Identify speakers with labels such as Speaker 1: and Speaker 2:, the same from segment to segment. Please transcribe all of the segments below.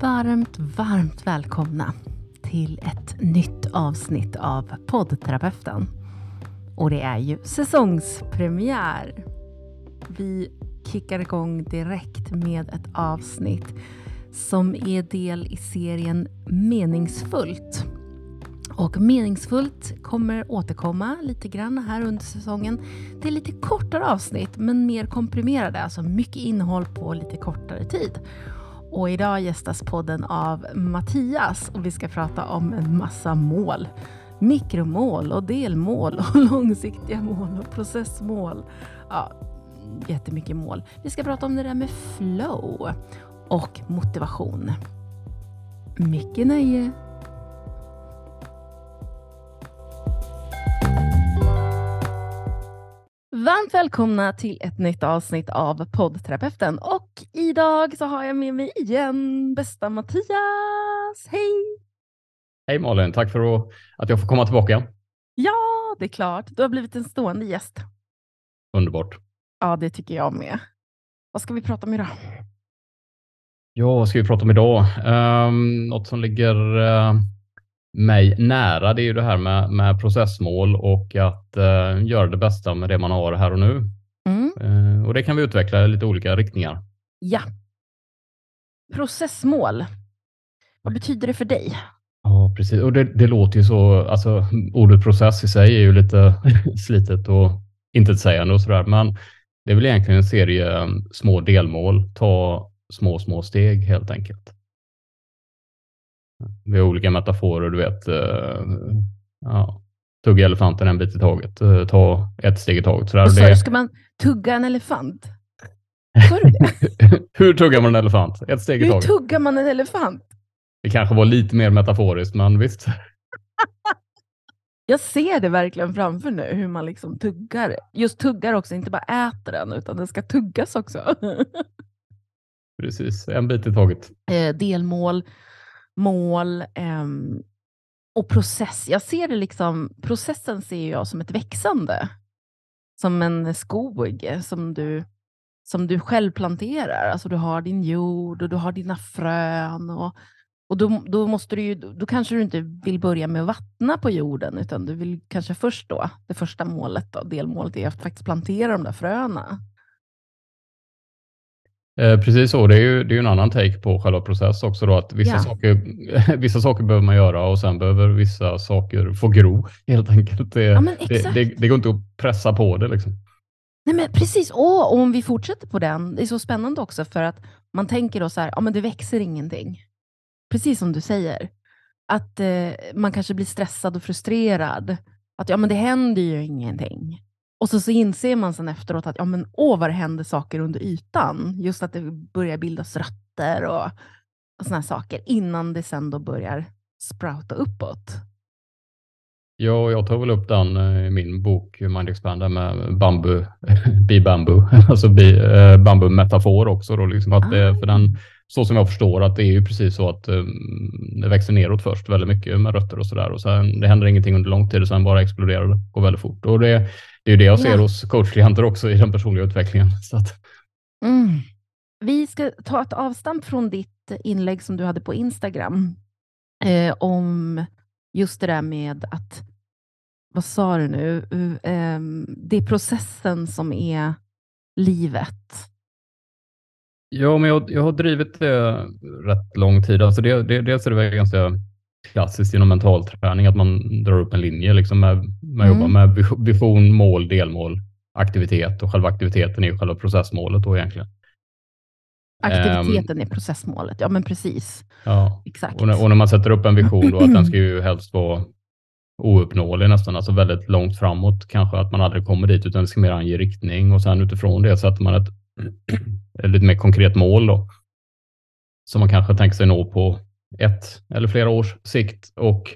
Speaker 1: Varmt, varmt välkomna till ett nytt avsnitt av poddterapeuten. Och det är ju säsongspremiär. Vi kickar igång direkt med ett avsnitt som är del i serien Meningsfullt. Och Meningsfullt kommer återkomma lite grann här under säsongen. Det är lite kortare avsnitt men mer komprimerade, alltså mycket innehåll på lite kortare tid. Och idag gästas podden av Mattias och vi ska prata om en massa mål. Mikromål och delmål och långsiktiga mål och processmål. Ja, jättemycket mål. Vi ska prata om det där med flow och motivation. Mycket nöje! Varmt välkomna till ett nytt avsnitt av poddterapeuten och idag så har jag med mig igen bästa Mattias. Hej!
Speaker 2: Hej Malin, tack för att jag får komma tillbaka.
Speaker 1: Ja, det är klart. Du har blivit en stående gäst.
Speaker 2: Underbart.
Speaker 1: Ja, det tycker jag med. Vad ska vi prata om idag?
Speaker 2: Ja, vad ska vi prata om idag? Um, något som ligger uh, mig nära, det är ju det här med, med processmål och att uh, göra det bästa med det man har här och nu. Mm. Uh, och det kan vi utveckla i lite olika riktningar.
Speaker 1: Ja. Processmål. Vad betyder det för dig?
Speaker 2: Ja, precis. Och det, det låter ju så, alltså ordet process i sig är ju lite slitet och intetsägande och sådär, men det är väl egentligen en serie små delmål. Ta små, små steg helt enkelt. Vi har olika metaforer, du vet. Uh, ja, tugga elefanten en bit i taget. Uh, ta ett steg i taget.
Speaker 1: Sådär. Och så det... Ska man tugga en elefant?
Speaker 2: Hur tuggar man en elefant? Ett steg
Speaker 1: i
Speaker 2: taget.
Speaker 1: Hur tuggar man en elefant?
Speaker 2: Det kanske var lite mer metaforiskt, men visst.
Speaker 1: Jag ser det verkligen framför nu, hur man liksom tuggar. Just tuggar också, inte bara äter den, utan den ska tuggas också.
Speaker 2: Precis, en bit i taget.
Speaker 1: Eh, delmål, mål eh, och process. Jag ser det liksom, processen ser jag som ett växande. Som en skog som du, som du själv planterar. Alltså du har din jord och du har dina frön. Och, och då, då, måste du ju, då kanske du inte vill börja med att vattna på jorden, utan du vill kanske först då, det första målet, då, delmålet, är att faktiskt plantera de där fröna.
Speaker 2: Eh, precis så, det är ju det är en annan take på själva process också då, att vissa, ja. saker, vissa saker behöver man göra och sen behöver vissa saker få gro helt enkelt. Det, ja, det, det, det, går inte att pressa på det liksom.
Speaker 1: Nej men precis, och om vi fortsätter på den, det är så spännande också för att man tänker då så här, ja men det växer ingenting. Precis som du säger, att eh, man kanske blir stressad och frustrerad. Att ja men det händer ju ingenting. Och så, så inser man sen efteråt att ja, men, åh, vad det händer saker under ytan. Just att det börjar bildas rötter och, och sådana saker innan det sen då börjar sprouta uppåt.
Speaker 2: Ja, jag tar väl upp den i min bok Mind Expander med bambu, bi bambu, alltså bi, eh, bambu metafor också. Då, liksom att det, för den, så som jag förstår att det är ju precis så att eh, det växer neråt först väldigt mycket med rötter och sådär och sen det händer ingenting under lång tid och sen bara exploderar det, går väldigt fort. Och det, det är ju det jag ser ja. hos coachklienter också i den personliga utvecklingen. Så att...
Speaker 1: mm. Vi ska ta ett avstamp från ditt inlägg som du hade på Instagram eh, om just det där med att, vad sa du nu, eh, det är processen som är livet.
Speaker 2: Ja, men jag, jag har drivit det rätt lång tid. Alltså det, det, dels är det väl ganska klassiskt inom mental träning, att man drar upp en linje. Liksom med, man mm. jobbar med vision, mål, delmål, aktivitet och själva aktiviteten är ju själva processmålet då egentligen.
Speaker 1: Aktiviteten um, är processmålet, ja men precis.
Speaker 2: Ja. Exakt. Och när, och när, man sätter upp en vision då, att den ska ju helst vara ouppnåelig nästan, alltså väldigt långt framåt kanske, att man aldrig kommer dit, utan det ska mer ange riktning och sen utifrån det sätter man ett, ett lite mer konkret mål då, som man kanske tänker sig nå på ett eller flera års sikt och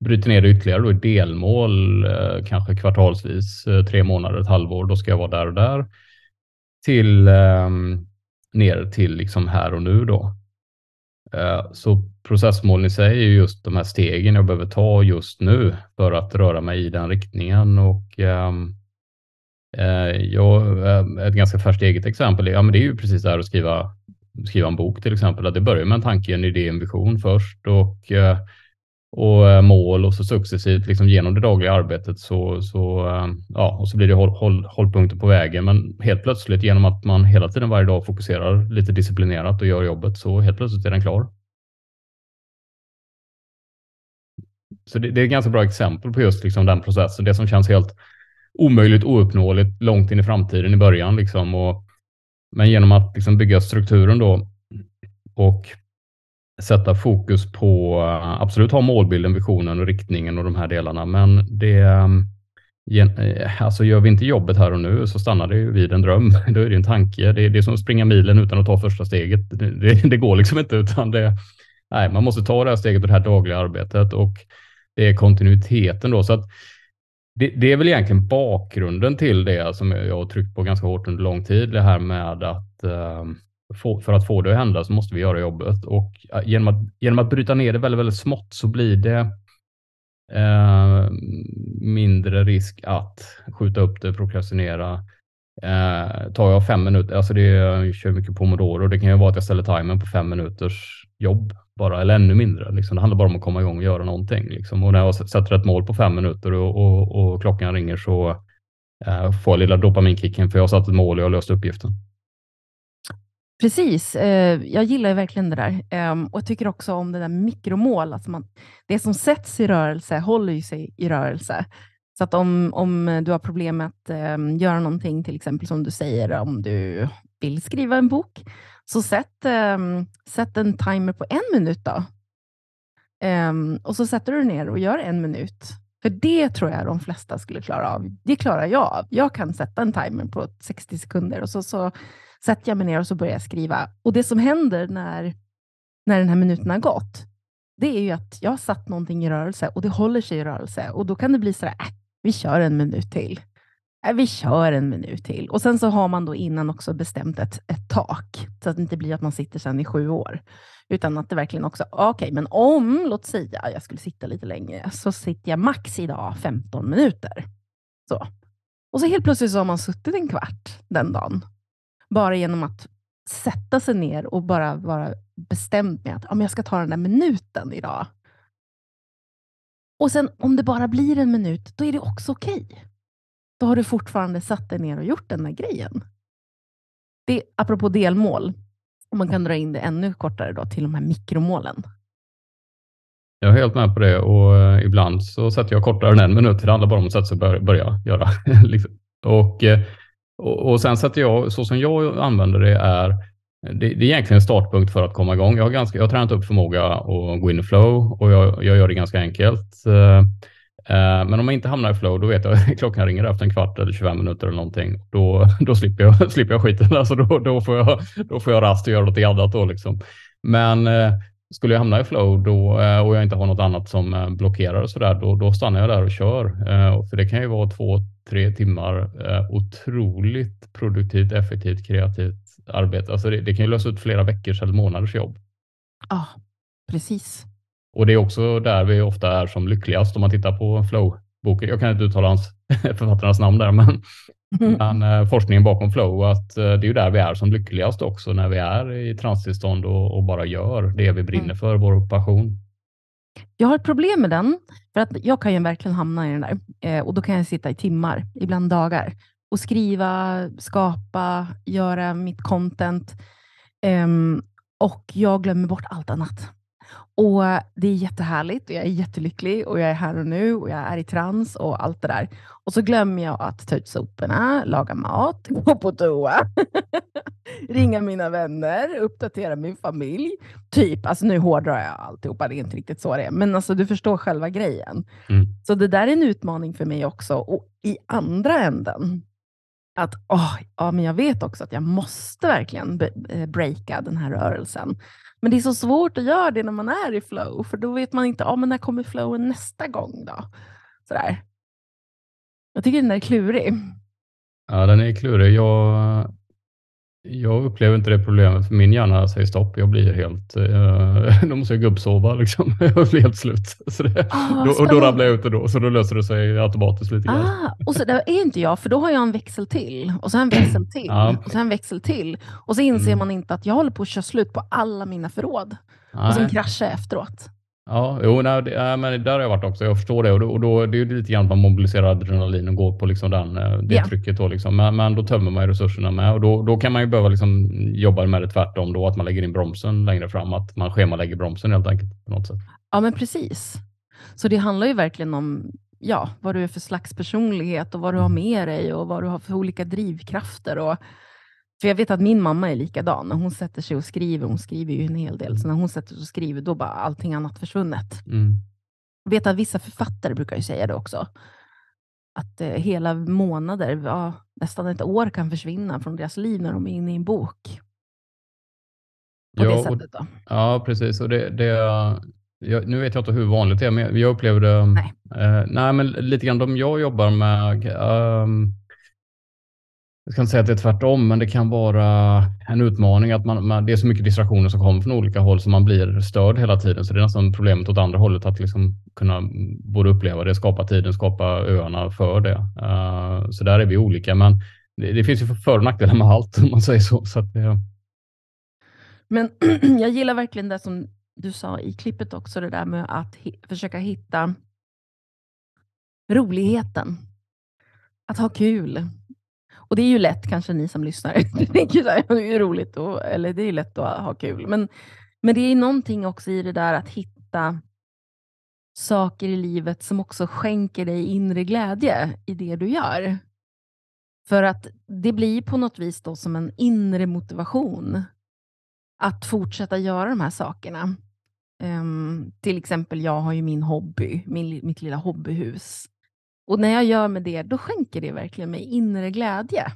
Speaker 2: bryter ner det ytterligare då i delmål, eh, kanske kvartalsvis, eh, tre månader, ett halvår, då ska jag vara där och där, till ehm, ner till liksom här och nu då. Eh, så processmålen i sig är just de här stegen jag behöver ta just nu för att röra mig i den riktningen och ehm, jag, ett ganska färskt eget exempel, ja, men det är ju precis det här att skriva skriva en bok till exempel, att det börjar med en tanke, en idé, en vision först och, och eh, mål och så successivt liksom genom det dagliga arbetet så, så, eh, ja, och så blir det håll, håll, hållpunkter på vägen. Men helt plötsligt genom att man hela tiden varje dag fokuserar lite disciplinerat och gör jobbet så helt plötsligt är den klar. Så det, det är ett ganska bra exempel på just liksom den processen. Det som känns helt omöjligt, ouppnåeligt, långt in i framtiden i början. Liksom, och, men genom att liksom bygga strukturen då och sätta fokus på, eh, absolut ha målbilden, visionen och riktningen och de här delarna, men det ehm, eh, Alltså gör vi inte jobbet här och nu så stannar det ju vid en dröm. Då är det en tanke. Det är, det är som att springa milen utan att ta första steget. Det, det, det går liksom inte utan det, nej, man måste ta det här steget och det här dagliga arbetet och det är kontinuiteten då. Så att det, det, är väl egentligen bakgrunden till det som jag har tryckt på ganska hårt under lång tid. Det här med att eh, för att få det att hända så måste vi göra jobbet och eh, genom att, genom att bryta ner det väldigt, väldigt smått så blir det eh, mindre risk att skjuta upp det, prokrastinera. Eh, tar jag fem minuter, alltså det, jag kör mycket pomodoro, det kan ju vara att jag ställer timern på fem minuters jobb bara, eller ännu mindre. Liksom. Det handlar bara om att komma igång och göra någonting. Liksom. Och när jag sätter ett mål på fem minuter och, och, och klockan ringer så eh, får jag lilla dopaminkicken för jag har satt ett mål och jag har löst uppgiften.
Speaker 1: Precis, eh, jag gillar verkligen det där. Ehm, och jag tycker också om det där mikromål. Alltså man, det som sätts i rörelse håller ju sig i rörelse. Så att om, om du har problem med att ehm, göra någonting, till exempel som du säger, om du vill skriva en bok, så sätt, ehm, sätt en timer på en minut då. Och så sätter du ner och gör en minut. För det tror jag de flesta skulle klara av. Det klarar jag av. Jag kan sätta en timer på 60 sekunder och så, så sätter jag mig ner och så börjar jag skriva. Och det som händer när, när den här minuten har gått, det är ju att jag har satt någonting i rörelse och det håller sig i rörelse. Och då kan det bli så här, äh, vi kör en minut till. Äh, vi kör en minut till. Och sen så har man då innan också bestämt ett, ett tak, så att det inte blir att man sitter sen i sju år. Utan att det verkligen också, okej, okay, men om, låt säga, jag skulle sitta lite längre, så sitter jag max idag 15 minuter. Så. Och så helt plötsligt så har man suttit en kvart den dagen. Bara genom att sätta sig ner och bara vara bestämd med att om jag ska ta den där minuten idag. Och sen om det bara blir en minut, då är det också okej. Okay då har du fortfarande satt dig ner och gjort den där grejen. Det, apropå delmål, om man kan dra in det ännu kortare då, till de här mikromålen.
Speaker 2: Jag är helt med på det och eh, ibland så sätter jag kortare än en minut. Det handlar bara om att sätta sig och börja, börja göra. Liksom. Och, eh, och, och sen sätter jag, så som jag använder det är det, det, är egentligen en startpunkt för att komma igång. Jag har, ganska, jag har tränat upp förmåga att gå in i flow och jag, jag gör det ganska enkelt. Eh, eh, men om man inte hamnar i flow, då vet jag att klockan ringer efter en kvart eller 25 minuter eller någonting. Då, då slipper, jag, slipper jag skiten. Alltså då, då, får jag, då får jag rast och göra något annat. Då liksom. Men eh, skulle jag hamna i flow då, eh, och jag inte har något annat som eh, blockerar och så där, då, då stannar jag där och kör. För det kan ju vara två, tre timmar otroligt produktivt, effektivt, kreativt arbete. Alltså det, det kan ju lösa ut flera veckors eller månaders jobb.
Speaker 1: Ja, precis.
Speaker 2: Och det är också där vi ofta är som lyckligast om man tittar på flow-boken. Jag kan inte uttala hans, författarnas namn där, men, mm. men eh, forskningen bakom flow, att eh, det är ju där vi är som lyckligast också när vi är i transtillstånd och, och bara gör det vi brinner mm. för, vår passion.
Speaker 1: Jag har ett problem med den, för att jag kan ju verkligen hamna i den där eh, och då kan jag sitta i timmar, ibland dagar och skriva, skapa, göra mitt content Eh, och jag glömmer bort allt annat. Och Det är jättehärligt och jag är jättelycklig och jag är här och nu och jag är i trans och allt det där. Och så glömmer jag att ta ut soporna, laga mat, gå på toa, ringa mina vänner, uppdatera min familj. Typ, alltså nu hårdrar jag alltihopa, det är inte riktigt så det är. Men alltså, du förstår själva grejen. Mm. Så det där är en utmaning för mig också. Och i andra änden, att oh, ja, men jag vet också att jag måste verkligen eh, breaka den här rörelsen. Men det är så svårt att göra det när man är i flow, för då vet man inte, oh, men när kommer flowen nästa gång då? Sådär. Jag tycker den är klurig.
Speaker 2: Ja, den är klurig. Jag, jag upplever inte det problemet, för min hjärna säger stopp. Jag blir helt... Eh, då måste jag gubbsova liksom. Jag blir helt slut. Så det, ah, då, och då ramlar jag ut och då, så då löser det sig automatiskt lite grann.
Speaker 1: Ah, och så där är inte jag, för då har jag en växel till, och så en växel till, ja. och så en växel till. Och så inser mm. man inte att jag håller på att köra slut på alla mina förråd. Nej. Och sen kraschar jag efteråt.
Speaker 2: Ja, jo, nej, det, äh, men där har jag varit också. Jag förstår det. Och då, och då det är det lite grann att man mobiliserar adrenalin och går på liksom den, eh, det yeah. trycket. Då liksom. men, men då tömmer man ju resurserna med. Och då, då kan man ju behöva liksom jobba med det tvärtom. Då, att man lägger in bromsen längre fram. Att man schemalägger bromsen helt enkelt. På något sätt.
Speaker 1: Ja, men precis. Så det handlar ju verkligen om ja, vad du är för slags personlighet och vad du har med dig och vad du har för olika drivkrafter. Och för jag vet att min mamma är likadan. När hon sätter sig och skriver, hon skriver ju en hel del, så när hon sätter sig och skriver, då bara allting annat försvunnet. Mm. Jag vet att vissa författare brukar ju säga det också. Att eh, hela månader, ja, nästan ett år kan försvinna från deras liv när de är inne i en bok. På ja, det sättet då.
Speaker 2: Ja, precis. Och det, det, jag, nu vet jag inte hur vanligt det är, men jag upplever det... Nej. Eh, nej, men lite grann de jag jobbar med, um, jag ska inte säga att det är tvärtom, men det kan vara en utmaning att man, man, det är så mycket distraktioner som kommer från olika håll så man blir störd hela tiden. Så det är nästan problemet åt andra hållet att liksom kunna både uppleva det, skapa tiden, skapa öarna för det. Uh, så där är vi olika, men det, det finns ju för och nackdelar med allt om man säger så. så att, ja.
Speaker 1: Men jag gillar verkligen det som du sa i klippet också, det där med att försöka hitta roligheten. Att ha kul, och det är ju lätt, kanske ni som lyssnar, tänker så här, det är roligt, och, eller det är lätt att ha kul. Men, men det är någonting också i det där att hitta saker i livet som också skänker dig inre glädje i det du gör. För att det blir på något vis då som en inre motivation att fortsätta göra de här sakerna. Um, till exempel, jag har ju min hobby, min, mitt lilla hobbyhus. Och när jag gör med det, då skänker det verkligen mig inre glädje.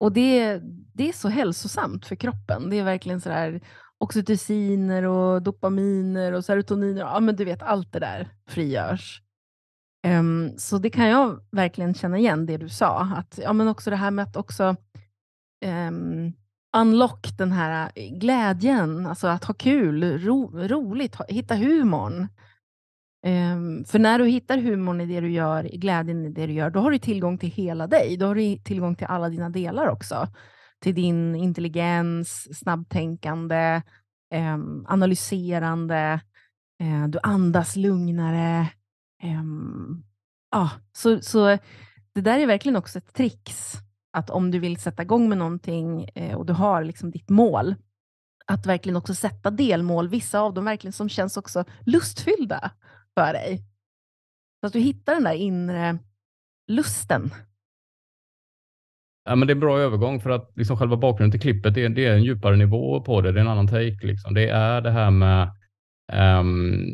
Speaker 1: Och det, det är så hälsosamt för kroppen. Det är verkligen sådär oxytociner och dopaminer och serotoniner. Ja, men du vet, allt det där frigörs. Um, så det kan jag verkligen känna igen, det du sa. Att, ja, men också det här med att också um, unlock den här eh, glädjen, alltså att ha kul, ro, roligt, hitta humorn. Um, för när du hittar humorn i det du gör, glädjen i det du gör, då har du tillgång till hela dig. Då har du tillgång till alla dina delar också. Till din intelligens, snabbtänkande, um, analyserande, uh, du andas lugnare. Um, ah, så, så det där är verkligen också ett trix. Att om du vill sätta igång med någonting uh, och du har liksom ditt mål, att verkligen också sätta delmål, vissa av dem verkligen som känns också lustfyllda för dig. Så att du hittar den där inre lusten.
Speaker 2: Ja, men det är en bra övergång för att liksom själva bakgrunden till klippet det är, det är en djupare nivå på det. Det är en annan take. Liksom. Det är det här med um,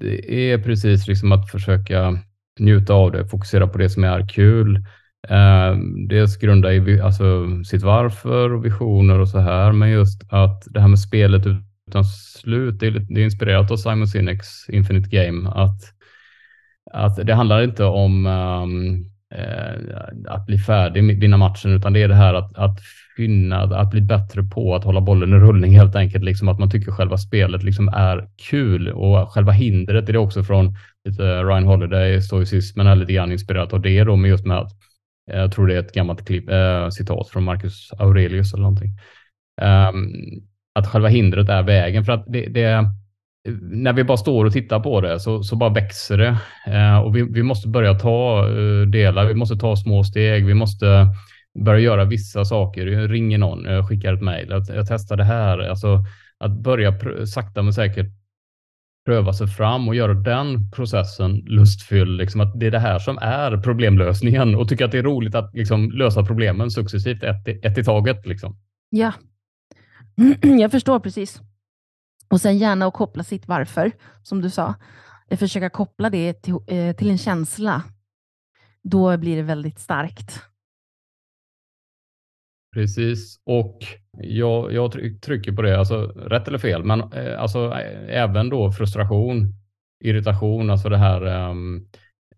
Speaker 2: det är precis liksom att försöka njuta av det, fokusera på det som är kul. Um, dels grunda i alltså, sitt varför och visioner och så här, men just att det här med spelet utan slut. Det är, det är inspirerat av Simon Sineks Infinite Game. Att, att det handlar inte om um, eh, att bli färdig, vinna matchen, utan det är det här att, att finna, att bli bättre på att hålla bollen i rullning helt enkelt. Liksom att man tycker själva spelet liksom är kul och själva hindret är det också från lite eh, Ryan Holiday, stoicismen är lite grann inspirerat av det då, med just med att eh, jag tror det är ett gammalt klipp, äh, citat från Marcus Aurelius eller någonting. Um, att själva hindret är vägen. För att det, det när vi bara står och tittar på det så, så bara växer det. Eh, och vi, vi, måste börja ta eh, delar, vi måste ta små steg, vi måste börja göra vissa saker. Jag ringer någon, jag skickar ett mejl, jag, jag testar det här. Alltså, att börja sakta men säkert pröva sig fram och göra den processen lustfylld. Liksom att det är det här som är problemlösningen och tycka att det är roligt att liksom, lösa problemen successivt, ett, ett i taget. Liksom.
Speaker 1: Ja, jag förstår precis. Och sen gärna att koppla sitt varför, som du sa. Försöka koppla det till, eh, till en känsla. Då blir det väldigt starkt.
Speaker 2: Precis, och jag, jag trycker på det, alltså rätt eller fel, men eh, alltså, även då frustration, irritation, alltså det här um,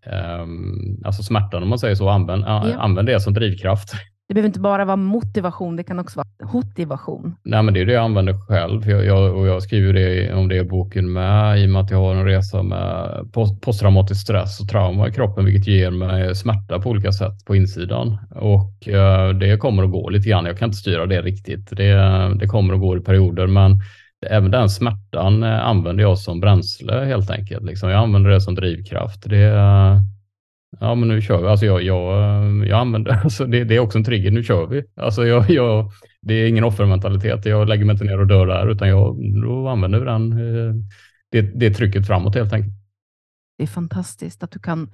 Speaker 2: um, alltså smärtan om man säger så, använd, ja. använd det som drivkraft.
Speaker 1: Det behöver inte bara vara motivation, det kan också vara motivation.
Speaker 2: Nej, men det är det jag använder själv. Jag, jag, och jag skriver det om det i boken med, i och med att jag har en resa med post, posttraumatisk stress och trauma i kroppen, vilket ger mig smärta på olika sätt på insidan. Och eh, det kommer att gå lite grann. Jag kan inte styra det riktigt. Det, det kommer att gå i perioder, men även den smärtan eh, använder jag som bränsle helt enkelt. Liksom. Jag använder det som drivkraft. Det, Ja, men nu kör vi. Alltså jag, jag, eh, jag använder, alltså det, det är också en trigger. Nu kör vi. Alltså jag, jag, det är ingen offermentalitet. Jag lägger mig inte ner och dör där, utan jag då använder den, eh, det, det trycket framåt helt enkelt.
Speaker 1: Det är fantastiskt att du kan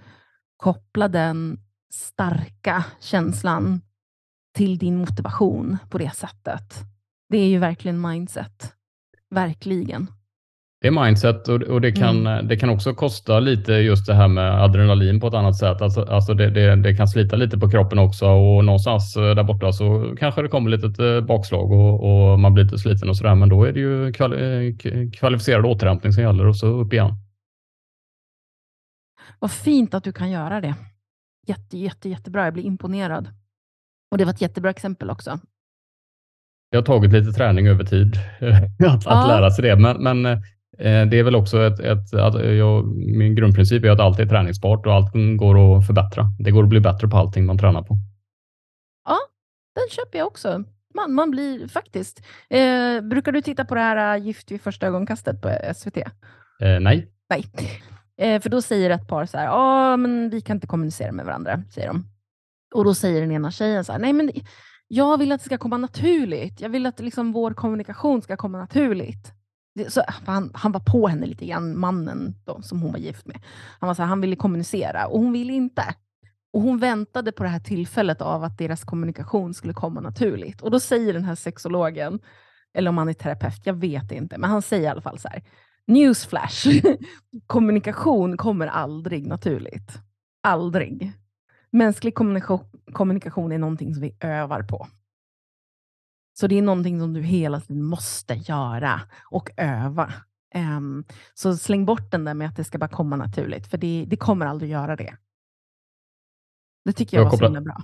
Speaker 1: koppla den starka känslan till din motivation på det sättet. Det är ju verkligen mindset. Verkligen.
Speaker 2: Det är mindset och, och det, kan, mm. det kan också kosta lite just det här med adrenalin på ett annat sätt. Alltså, alltså det, det, det, kan slita lite på kroppen också och någonstans eh, där borta så kanske det kommer lite eh, bakslag och, och man blir lite sliten och sådär. Men då är det ju kvali eh, kvalificerad återhämtning som gäller och så upp igen.
Speaker 1: Vad fint att du kan göra det. Jätte, jätte, jättebra. Jag blir imponerad. Och det var ett jättebra exempel också.
Speaker 2: Det har tagit lite träning över tid att, ja. att lära sig det. Men, men det är väl också ett, ett att jag, min grundprincip är att allt är träningsbart och allt går att förbättra. Det går att bli bättre på allting man tränar på.
Speaker 1: Ja, den köper jag också. Man, man blir faktiskt. Eh, brukar du titta på det här äh, Gift vid första ögonkastet på SVT?
Speaker 2: Eh, nej.
Speaker 1: Nej, eh, för då säger ett par så här, ja, men vi kan inte kommunicera med varandra, säger de. Och då säger den ena tjejen så här, nej, men jag vill att det ska komma naturligt. Jag vill att liksom vår kommunikation ska komma naturligt så, han, han var på henne lite grann, mannen då, som hon var gift med. Han, var så här, han ville kommunicera och hon ville inte. Och Hon väntade på det här tillfället av att deras kommunikation skulle komma naturligt. Och Då säger den här sexologen, eller om han är terapeut, jag vet inte, men han säger i alla fall så här. Newsflash, kommunikation kommer aldrig naturligt. Aldrig. Mänsklig kommunikation, kommunikation är någonting som vi övar på. Så det är någonting som du hela tiden måste göra och öva. Um, så släng bort den där med att det ska bara komma naturligt, för det, det kommer aldrig göra det. Det tycker jag, jag var kopplat, så bra.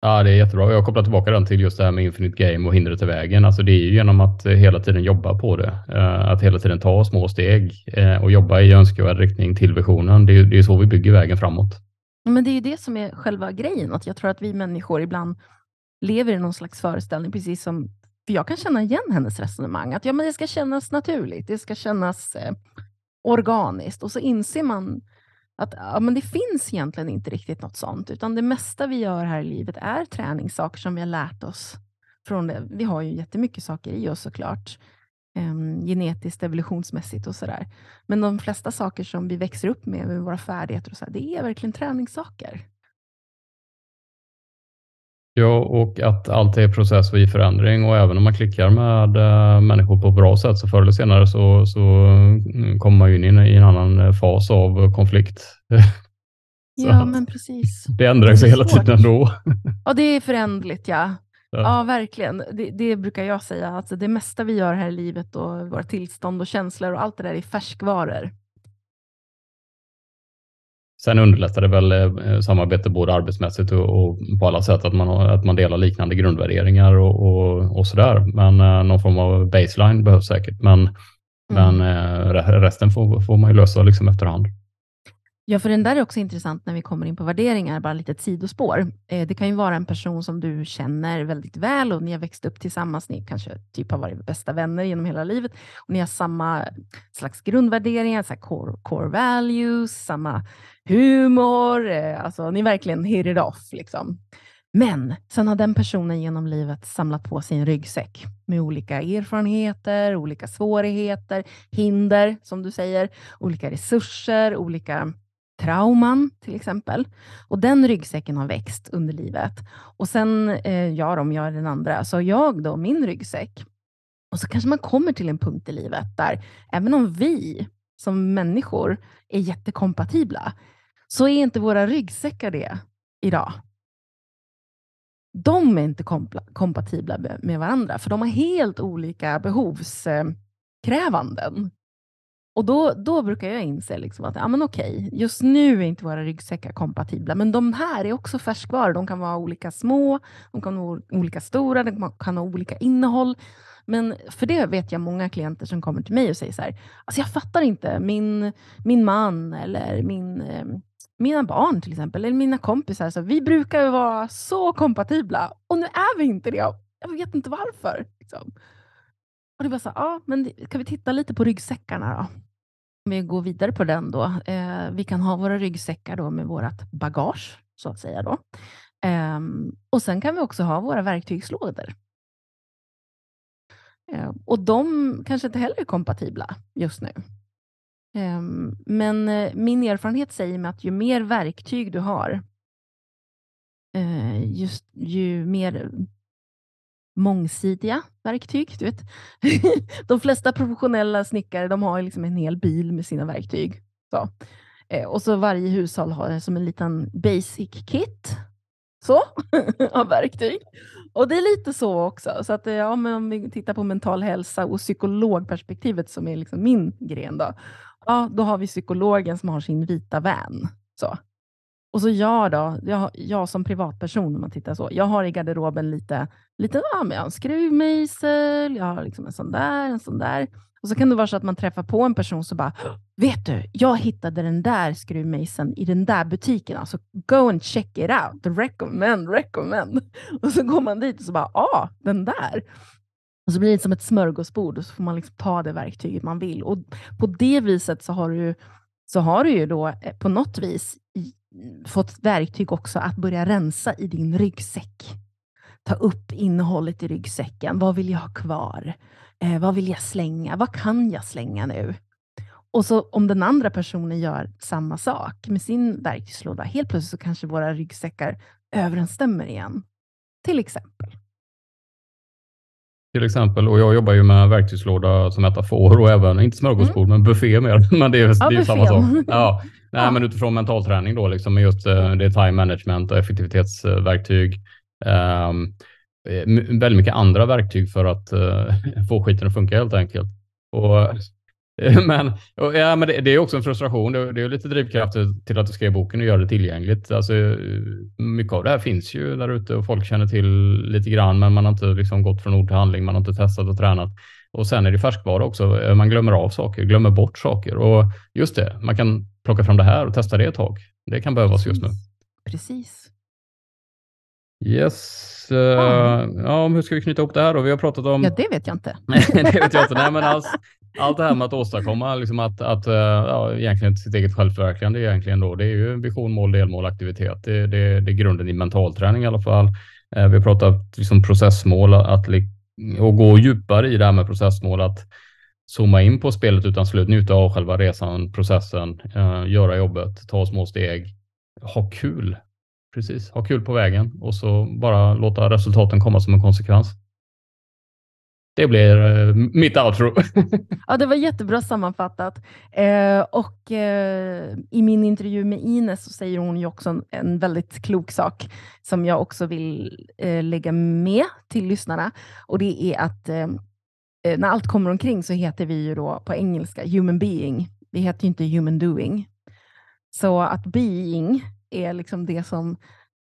Speaker 2: Ja, det är jättebra. Jag kopplar tillbaka den till just det här med Infinite Game och hindret i vägen. Alltså det är ju genom att hela tiden jobba på det. Uh, att hela tiden ta små steg uh, och jobba i önskvärd riktning till visionen. Det är, det är så vi bygger vägen framåt.
Speaker 1: Men det är ju det som är själva grejen, att jag tror att vi människor ibland lever i någon slags föreställning, precis som för jag kan känna igen hennes resonemang, att ja, men det ska kännas naturligt, det ska kännas eh, organiskt. Och så inser man att ja, men det finns egentligen inte riktigt något sånt, utan det mesta vi gör här i livet är träningssaker som vi har lärt oss från det. Vi har ju jättemycket saker i oss såklart, eh, genetiskt, evolutionsmässigt och sådär. Men de flesta saker som vi växer upp med, med våra färdigheter, och så här, det är verkligen träningssaker.
Speaker 2: Ja, och att allt är process och i förändring och även om man klickar med äh, människor på ett bra sätt så förr eller senare så, så mm, kommer man ju in i en annan eh, fas av konflikt.
Speaker 1: ja, men precis.
Speaker 2: Det ändrar sig hela tiden ändå.
Speaker 1: ja, det är förändligt, ja. Ja, ja verkligen. Det, det, brukar jag säga. Alltså, det mesta vi gör här i livet och våra tillstånd och känslor och allt det där är färskvaror.
Speaker 2: Sen underlättar det väl eh, samarbete både arbetsmässigt och, och, på alla sätt att man, att man delar liknande grundvärderingar och, och, och sådär. Men eh, någon form av baseline behövs säkert. Men, mm. men eh, resten får, får man ju lösa liksom efterhand.
Speaker 1: Ja, för den där är också intressant när vi kommer in på värderingar, bara lite sidospår. Eh, det kan ju vara en person som du känner väldigt väl och ni har växt upp tillsammans. Ni kanske typ har varit bästa vänner genom hela livet och ni har samma slags grundvärderingar, så core, core values, samma humor. Eh, alltså, ni verkligen hit it off. Liksom. Men sen har den personen genom livet samlat på sig en ryggsäck med olika erfarenheter, olika svårigheter, hinder, som du säger, olika resurser, olika trauman till exempel. Och den ryggsäcken har växt under livet. Och sen, eh, jag om jag är den andra, så jag då min ryggsäck. Och så kanske man kommer till en punkt i livet där, även om vi som människor är jättekompatibla, så är inte våra ryggsäckar det idag. De är inte kompatibla med varandra, för de har helt olika behovskrävanden. Och då, då brukar jag inse liksom att ja, men okej, just nu är inte våra ryggsäckar kompatibla, men de här är också färskvaror. De kan vara olika små, de kan vara olika stora, de kan ha olika innehåll. Men för det vet jag många klienter som kommer till mig och säger så här, alltså jag fattar inte, min, min man eller min, eh, mina barn till exempel, eller mina kompisar, så vi brukar vara så kompatibla och nu är vi inte det. Jag vet inte varför. Liksom. Och det var så ja, men kan vi titta lite på ryggsäckarna då? Om vi går vidare på den då. Eh, vi kan ha våra ryggsäckar då med vårt bagage, så att säga. Då. Eh, och sen kan vi också ha våra verktygslådor. Eh, och de kanske inte heller är kompatibla just nu. Ehm, men eh, min erfarenhet säger mig att ju mer verktyg du har, eh, just, ju mer mångsidiga verktyg. Du vet. de flesta professionella snickare de har liksom en hel bil med sina verktyg. Så. Eh, och så varje hushåll har som en liten basic kit så, av verktyg. Och det är lite så också. Så att, ja, men om vi tittar på mental hälsa och psykologperspektivet som är liksom min gren, då, ja, då har vi psykologen som har sin vita van. Så. Och så jag då, jag, jag som privatperson, om man tittar så, jag har i garderoben lite, lite ja, men jag har en skruvmejsel, jag har liksom en sån där, en sån där. Och så kan det vara så att man träffar på en person som bara, vet du, jag hittade den där skruvmejseln i den där butiken, alltså go and check it out, recommend, recommend. Och så går man dit och så bara, ja, ah, den där. Och så blir det som ett smörgåsbord och så får man liksom ta det verktyget man vill. Och på det viset så har du, så har du ju då eh, på något vis fått verktyg också att börja rensa i din ryggsäck. Ta upp innehållet i ryggsäcken. Vad vill jag ha kvar? Eh, vad vill jag slänga? Vad kan jag slänga nu? Och så om den andra personen gör samma sak med sin verktygslåda, helt plötsligt så kanske våra ryggsäckar överensstämmer igen. Till exempel.
Speaker 2: Till exempel, och jag jobbar ju med verktygslåda som metafor och även, inte smörgåsbord, mm. men buffé mer. Men det är, ja, det är samma sak. Ja. Nej, ja. men utifrån mentalträning då, liksom, med just uh, det time management och effektivitetsverktyg. Um, väldigt mycket andra verktyg för att uh, få skiten att funka helt enkelt. Och Men, ja, men det, det, är också en frustration. Det, det är lite drivkraft till att du skriver boken och göra det tillgängligt. Alltså, mycket av det här finns ju där ute och folk känner till lite grann, men man har inte liksom gått från ord till handling. Man har inte testat och tränat. Och sen är det färskvara också. Man glömmer av saker, glömmer bort saker. Och just det, man kan plocka fram det här och testa det ett tag. Det kan behövas just nu.
Speaker 1: Precis.
Speaker 2: Yes. Uh, ja, hur ska vi knyta ihop det här då? Vi har pratat om...
Speaker 1: Ja, det vet jag inte.
Speaker 2: det vet jag inte. Nej, men alls, allt det här med att åstadkomma, liksom att, att eh, ja, egentligen sitt eget självförverkligande egentligen då, det är ju vision, mål, delmål, aktivitet. Det, det, det är grunden i mentalträning i alla fall. Eh, vi har pratat liksom processmål, att, och gå djupare i det här med processmål, att zooma in på spelet utan slut, njuta av själva resan, processen, eh, göra jobbet, ta små steg, ha kul Precis, ha kul på vägen och så bara låta resultaten komma som en konsekvens. Det blir eh, mitt outro.
Speaker 1: ja, det var jättebra sammanfattat. Eh, och eh, I min intervju med Ines så säger hon ju också en, en väldigt klok sak som jag också vill eh, lägga med till lyssnarna. Och Det är att eh, eh när allt kommer omkring så heter vi ju då på engelska human being. Vi heter ju inte human doing. Så att being är liksom det som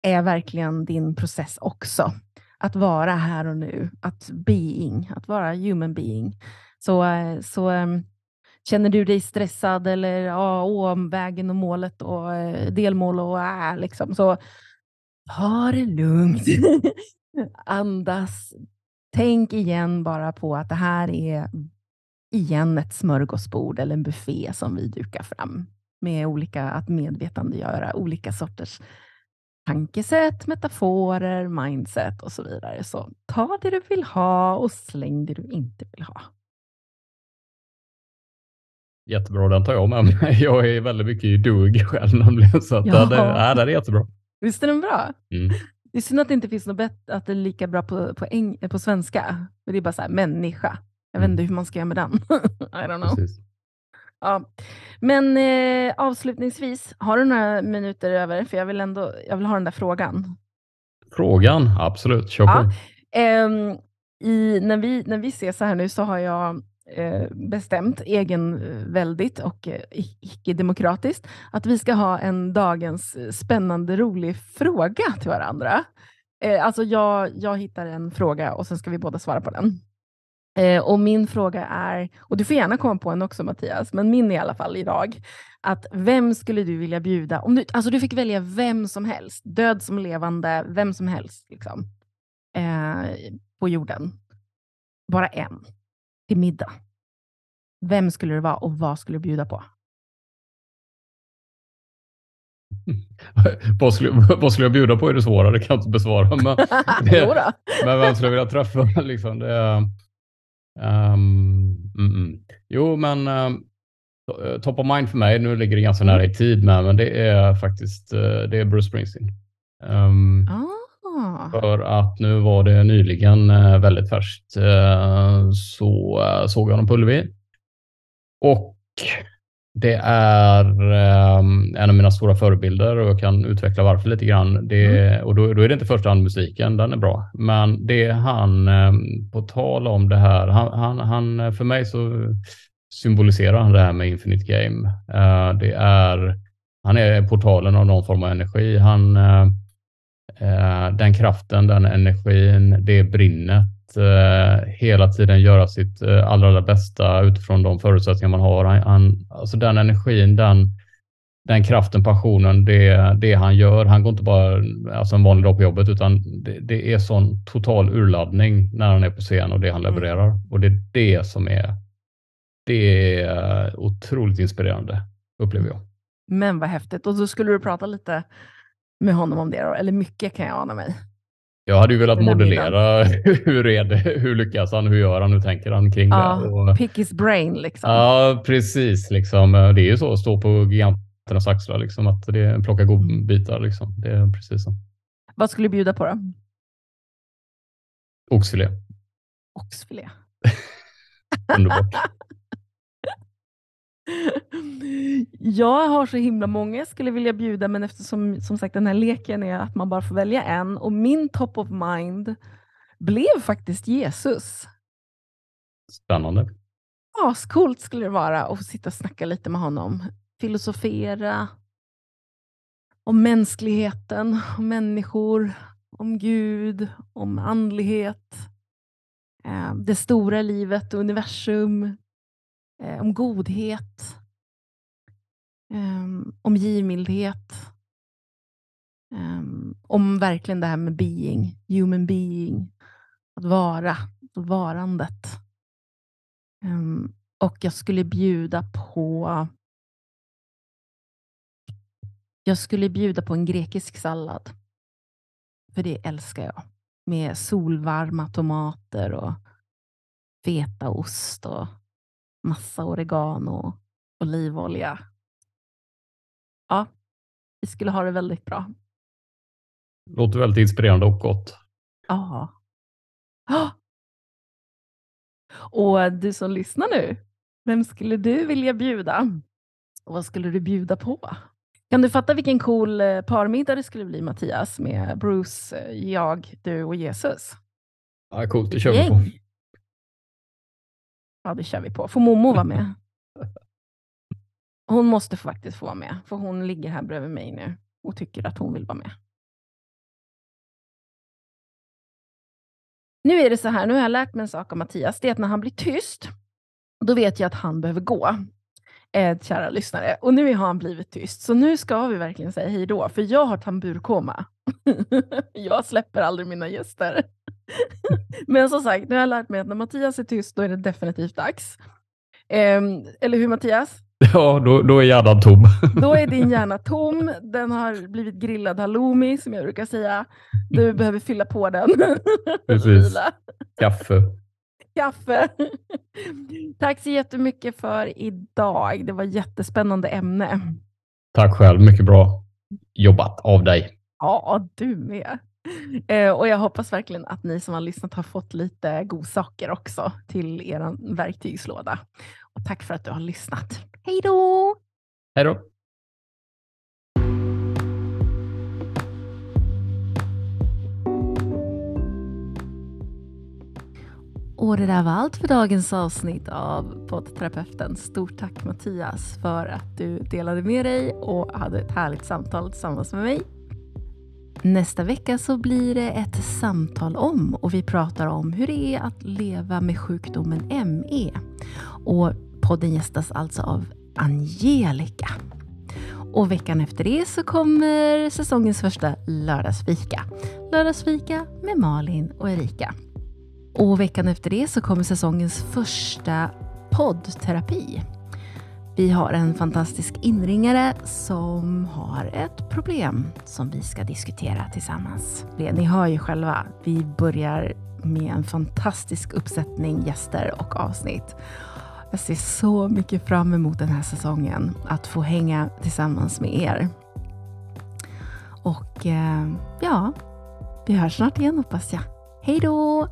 Speaker 1: är verkligen din process också. Att vara här och nu, att being, att vara human being. Så, eh, så ehm, känner du dig stressad eller ja, om vägen och målet och eh, delmål och äh, liksom, så ta det lugnt. Andas. Tänk igen bara på att det här är igen ett smörgåsbord eller en buffé som vi dukar fram med olika, att medvetandegöra olika sorters tankesätt, metaforer, mindset och så vidare. Så ta det du vill ha och släng det du inte vill ha.
Speaker 2: Jättebra, den tar jag med mig. Jag är väldigt mycket i dug själv nämligen, så att ja. det, ja, det är jättebra.
Speaker 1: Visst är den bra? Mm. Det är synd att det inte finns något bättre, att det är lika bra på, på, eng, på svenska. Men det är bara så här, människa. Jag vet mm. inte hur man ska göra med den. I don't know. Precis. Ja. Men eh, avslutningsvis, har du några minuter över? För jag vill ändå jag vill ha den där frågan.
Speaker 2: Frågan? Absolut, kör på.
Speaker 1: Ja. Eh, i, när, vi, när vi ses här nu så har jag eh, bestämt, egenväldigt och eh, icke-demokratiskt, att vi ska ha en dagens spännande, rolig fråga till varandra. Eh, alltså jag, jag hittar en fråga och sen ska vi båda svara på den. Eh, och min fråga är, och du får gärna komma på en också Mattias, men min i alla fall idag, att vem skulle du vilja bjuda? Om du, alltså du fick välja vem som helst, död som levande, vem som helst liksom, eh, på jorden. Bara en, till middag. Vem skulle det vara och vad skulle du bjuda på?
Speaker 2: vad, skulle, vad skulle jag bjuda på är det svåra, det kan jag inte besvara. Men, det, men vem skulle jag vilja träffa? Liksom, det, um, mm, mm. Jo, men um, top of mind för mig, nu ligger det ganska nära i tid med, men det är faktiskt uh, det är Bruce Springsteen. Um, ah. För att nu var det nyligen uh, väldigt färskt uh, så såg jag honom på Ullevi. Och det är um, en av mina stora förebilder och jag kan utveckla varför lite grann. Det, mm. Och då, då, är det inte första hand musiken, den är bra. Men det han, um, på tal om det här, han, han, han, för mig så symboliserar han det här med Infinite Game. Uh, det är, han är portalen av någon form av energi. Han, uh, uh, den kraften, den energin, det brinnet eh, hela tiden göra sitt eh, allra, allra bästa utifrån de förutsättningar man har. Han, han, alltså den energin, den, den kraften, passionen, det, det han gör. Han går inte bara alltså en vanlig dag på jobbet, utan det, det är sån total urladdning när han är på scen och det han mm. levererar. Mm. Och det är det som är, det är otroligt inspirerande, upplever jag.
Speaker 1: Men vad häftigt. Och så skulle du prata lite med honom om det då, eller mycket kan jag ana mig.
Speaker 2: Jag hade ju velat modellera hur, är det, hur lyckas han, hur gör han, hur tänker han kring ja, det?
Speaker 1: Och, pick his brain liksom.
Speaker 2: Ja, precis. Liksom. Det är ju så att stå på giganternas axlar, liksom, att det plocka godbitar. Liksom. Det är precis så.
Speaker 1: Vad skulle du bjuda på då?
Speaker 2: Oxfilé.
Speaker 1: Oxfilé.
Speaker 2: Underbart.
Speaker 1: Jag har så himla många jag skulle vilja bjuda, men eftersom som sagt den här leken är att man bara får välja en och min top of mind blev faktiskt Jesus.
Speaker 2: Spännande.
Speaker 1: Ja, coolt skulle det vara att få sitta och snacka lite med honom. Filosofera om mänskligheten, om människor, om Gud, om andlighet, eh, det stora livet, universum, eh, om godhet, Ehm, um, om givmildhet, Um, ehm, om verkligen det här med being, human being, att vara, varandet. Um, och jag skulle bjuda på jag skulle bjuda på en grekisk sallad. För det älskar jag. Med solvarma tomater och fetaost och massa oregano, och olivolja. Ja, vi skulle ha det väldigt bra.
Speaker 2: Låter väldigt inspirerande och gott.
Speaker 1: Ja. Oh. Och du som lyssnar nu, vem skulle du vilja bjuda? Och vad skulle du bjuda på? Kan du fatta vilken cool eh, parmiddag det skulle bli Mattias med Bruce, eh, jag, du och Jesus?
Speaker 2: Ja, coolt, det kör vi på.
Speaker 1: Ja, det kör vi på. Får Momo vara med? Hon måste faktiskt få vara med, för hon ligger här bredvid mig nu och tycker att hon vill vara med. Nu är det så här, nu har jag lärt mig en sak av Mattias, det är att när han blir tyst, då vet jag att han behöver gå. Eh, kära lyssnare. Och nu har han blivit tyst, så nu ska vi verkligen säga hej då, för jag har tamburkoma. jag släpper aldrig mina gäster. Men som sagt, nu har jag lärt mig att när Mattias är tyst, då är det definitivt dags. Eh, eller hur Mattias?
Speaker 2: Ja, då, då är hjärnan tom.
Speaker 1: då är din hjärna tom. Den har blivit grillad halloumi, som jag brukar säga. Du behöver fylla på den.
Speaker 2: Precis. Kaffe.
Speaker 1: Kaffe. Tack så jättemycket för idag. Det var jättespännande ämne.
Speaker 2: Tack själv. Mycket bra jobbat av dig.
Speaker 1: Ja, du med. Eh, och jag hoppas verkligen att ni som har lyssnat har fått lite godsaker också till er verktygslåda. Och tack för att du har lyssnat. Hej då!
Speaker 2: Hej då!
Speaker 1: Och det där var allt för dagens avsnitt av poddterapeuten. Stort tack Mattias för att du delade med dig och hade ett härligt samtal tillsammans med mig. Nästa vecka så blir det ett samtal om och vi pratar om hur det är att leva med sjukdomen ME. Och podden gästas alltså av Angelica. Och veckan efter det så kommer säsongens första lördagsfika. Lördagsfika med Malin och Erika. Och veckan efter det så kommer säsongens första poddterapi. Vi har en fantastisk inringare som har ett problem som vi ska diskutera tillsammans. Ni hör ju själva, vi börjar med en fantastisk uppsättning gäster och avsnitt. Jag ser så mycket fram emot den här säsongen, att få hänga tillsammans med er. Och eh, ja, vi hörs snart igen hoppas jag. Hej då!